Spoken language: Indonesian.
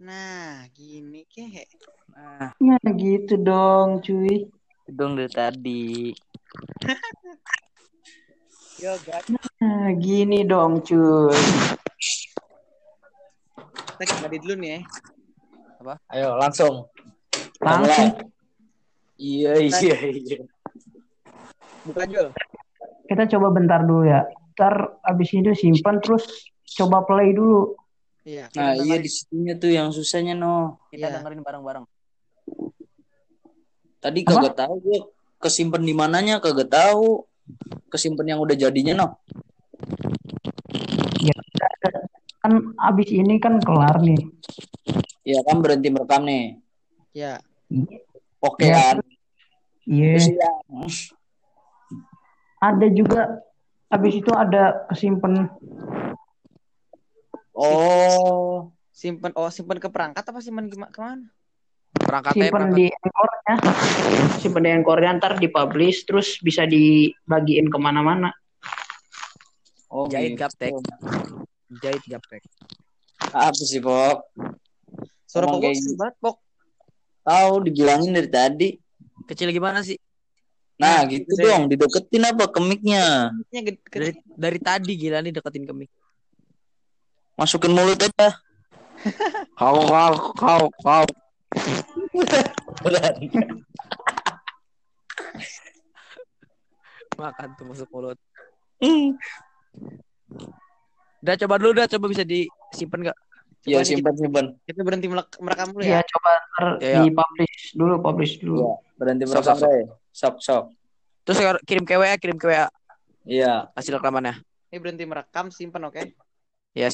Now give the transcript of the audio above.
Nah, gini kek. Nah, Nah gitu dong cuy. dong dari tadi. Yo. Nah gini dong cuy. Kita ganti dulu nih ya. Ayo langsung. Langsung Iya iya iya. Buka Jul. kita coba bentar dulu ya. Ntar abis itu simpan terus coba play dulu. Iya. Nah iya di situnya tuh yang susahnya no. Kita Iya. dengerin bareng-bareng. Tadi kagak tahu gue kesimpan di mananya kagak tahu. Kesimpan yang udah jadinya no. Kan abis ini kan kelar nih. Iya kan berhenti merekam nih. Iya. Oke Iya. kan. Iya. Ya. Ada juga abis itu ada kesimpan Oh. Simpen oh simpen ke perangkat apa simpen gimana ke mana? Perangkatnya simpan perangkat. di anchornya. Simpan di anchornya ntar dipublish terus bisa dibagiin ke mana-mana. Oh, Jahit gitu. gaptek. Jahit gaptek. Apa sih, Pok? Suara kecil gitu. banget, Pok. Tahu dibilangin dari tadi. Kecil gimana sih? Nah, gitu gede. dong, dideketin apa ke mic-nya? Mic-nya gede, gede. Dari dari tadi gila nih deketin ke mic. Masukin mulut aja. Kau kau kau kau. Makan tuh masuk mulut. Udah coba dulu dah, coba bisa disimpan gak? Ya simpan simpan. Kita berhenti merekam dulu Ya ya. coba ntar Ya, ya. dipublish dulu, publish dulu. Iya, berhenti Sok, merekam deh. Sok sok. Terus kirim ke WA, kirim ke WA Iya. hasil rekamannya. Ini berhenti merekam, simpen oke? Ya,